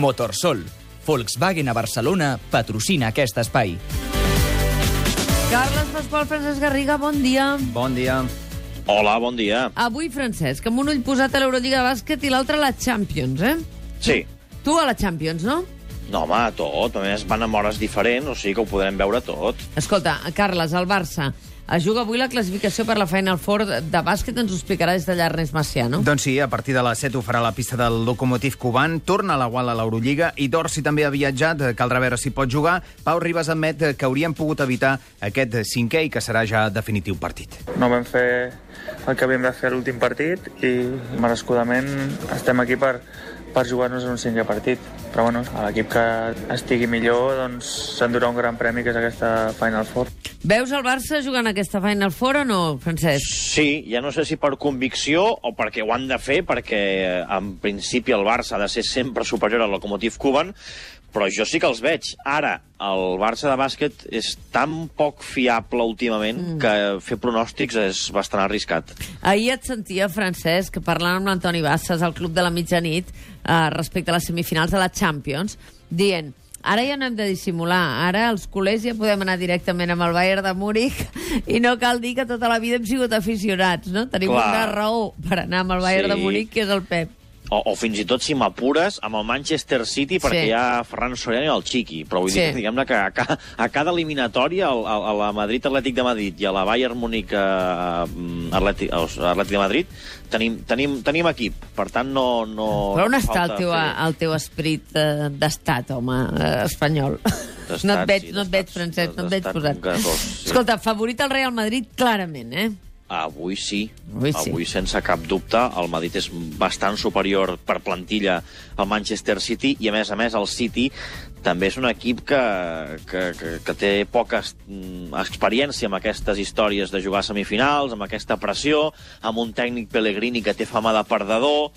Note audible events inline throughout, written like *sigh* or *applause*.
Motorsol. Volkswagen a Barcelona patrocina aquest espai. Carles Pasqual, Francesc Garriga, bon dia. Bon dia. Hola, bon dia. Avui, Francesc, amb un ull posat a l'Eurolliga de bàsquet i l'altre a la Champions, eh? Sí. Tu a la Champions, no? No, home, tot. A més, van amb hores diferents, o sigui que ho podrem veure tot. Escolta, Carles, el Barça es juga avui la classificació per la Final Four de bàsquet, ens ho explicarà des d'allà Ernest Macià, no? Doncs sí, a partir de les 7 ho farà la pista del Lokomotiv Cuban, torna a la Gual a l'Eurolliga i Dorsi també ha viatjat, caldrà veure si pot jugar. Pau Ribas admet que haurien pogut evitar aquest cinquè i que serà ja definitiu partit. No vam fer el que havíem de fer a l'últim partit i merescudament estem aquí per, per jugar-nos en un cinquè partit. Però bueno, a l'equip que estigui millor doncs s'endurà un gran premi que és aquesta Final Four. Veus el Barça jugant aquesta Final Four o no, Francesc? Sí, ja no sé si per convicció o perquè ho han de fer, perquè eh, en principi el Barça ha de ser sempre superior al Lokomotiv Cuban, però jo sí que els veig. Ara, el Barça de bàsquet és tan poc fiable últimament mm. que fer pronòstics és bastant arriscat. Ahir et sentia, Francesc, parlant amb l'Antoni Bassas al Club de la Mitjanit eh, respecte a les semifinals de la Champions, dient ara ja no hem de dissimular, ara els culers ja podem anar directament amb el Bayern de Múnich i no cal dir que tota la vida hem sigut aficionats, no? Tenim Clar. una raó per anar amb el Bayern Sí. de Múnich, que és el Pep. O, o fins i tot, si m'apures, amb el Manchester City, perquè Sí. hi ha Ferran Soriano i el Chiqui. Però vull Sí. dir, diguem-ne que a, ca, a cada eliminatòria, al- a, a la Madrid Atlètic de Madrid i a la Bayern Múnich eh, Atlètic, eh, Atlètic de Madrid, tenim, tenim, tenim equip. Per tant, no... no Però on està el teu, fer- el teu esperit eh, d'estat, home, eh, espanyol? *laughs* No et veig, sí, no et veig, Francesc, no et veig posat. Escolta, favorit el Real Madrid, clarament, eh? Avui sí. Avui sí. Avui, sense cap dubte, el Madrid és bastant superior per plantilla al Manchester City i, a més a més, el City també és un equip que, que, que, que té poca mm, experiència amb aquestes històries de jugar a semifinals, amb aquesta pressió, amb un tècnic Pellegrini que té fama de perdedor,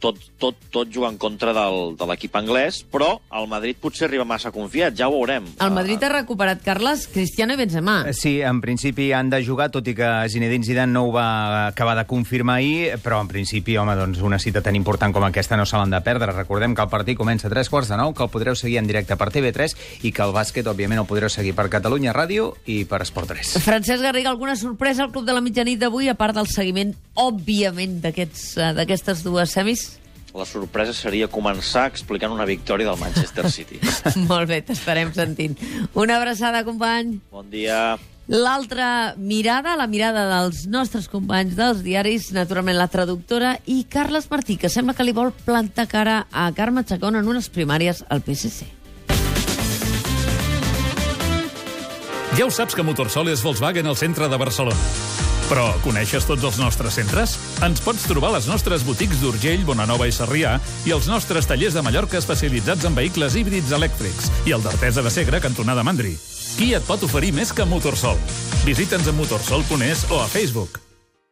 tot, tot, tot juga en contra del, de l'equip anglès, però el Madrid potser arriba massa confiat, ja ho veurem. El Madrid ha recuperat, Carles, Cristiano i Benzema. Sí, en principi han de jugar, tot i que Zinedine Zidane no ho va acabar de confirmar ahir, però en principi, home, doncs una cita tan important com aquesta no se l'han de perdre. Recordem que el partit comença a tres quarts de nou, que el podreu seguir en directe per TV3 i que el bàsquet, òbviament, el podreu seguir per Catalunya Ràdio i per Esport 3. Francesc Garriga, alguna sorpresa al Club de la Mitjanit d'avui, a part del seguiment, òbviament, eh, d'aquestes dues semis? La sorpresa seria començar explicant una victòria del Manchester City. *laughs* Molt bé, t'estarem sentint. Una abraçada, company. Bon dia. L'altra mirada, la mirada dels nostres companys dels diaris, naturalment la traductora, i Carles Martí, que sembla que li vol plantar cara a Carme Chacón en unes primàries al PSC. Ja ho saps que Motorsol és Volkswagen al centre de Barcelona. Però coneixes tots els nostres centres? Ens pots trobar a les nostres botics d'Urgell, Bonanova i Sarrià i els nostres tallers de Mallorca especialitzats en vehicles híbrids elèctrics i el d'Artesa de Segre, cantonada Mandri. Qui et pot oferir més que Motorsol? Visita'ns a motorsol.es o a Facebook.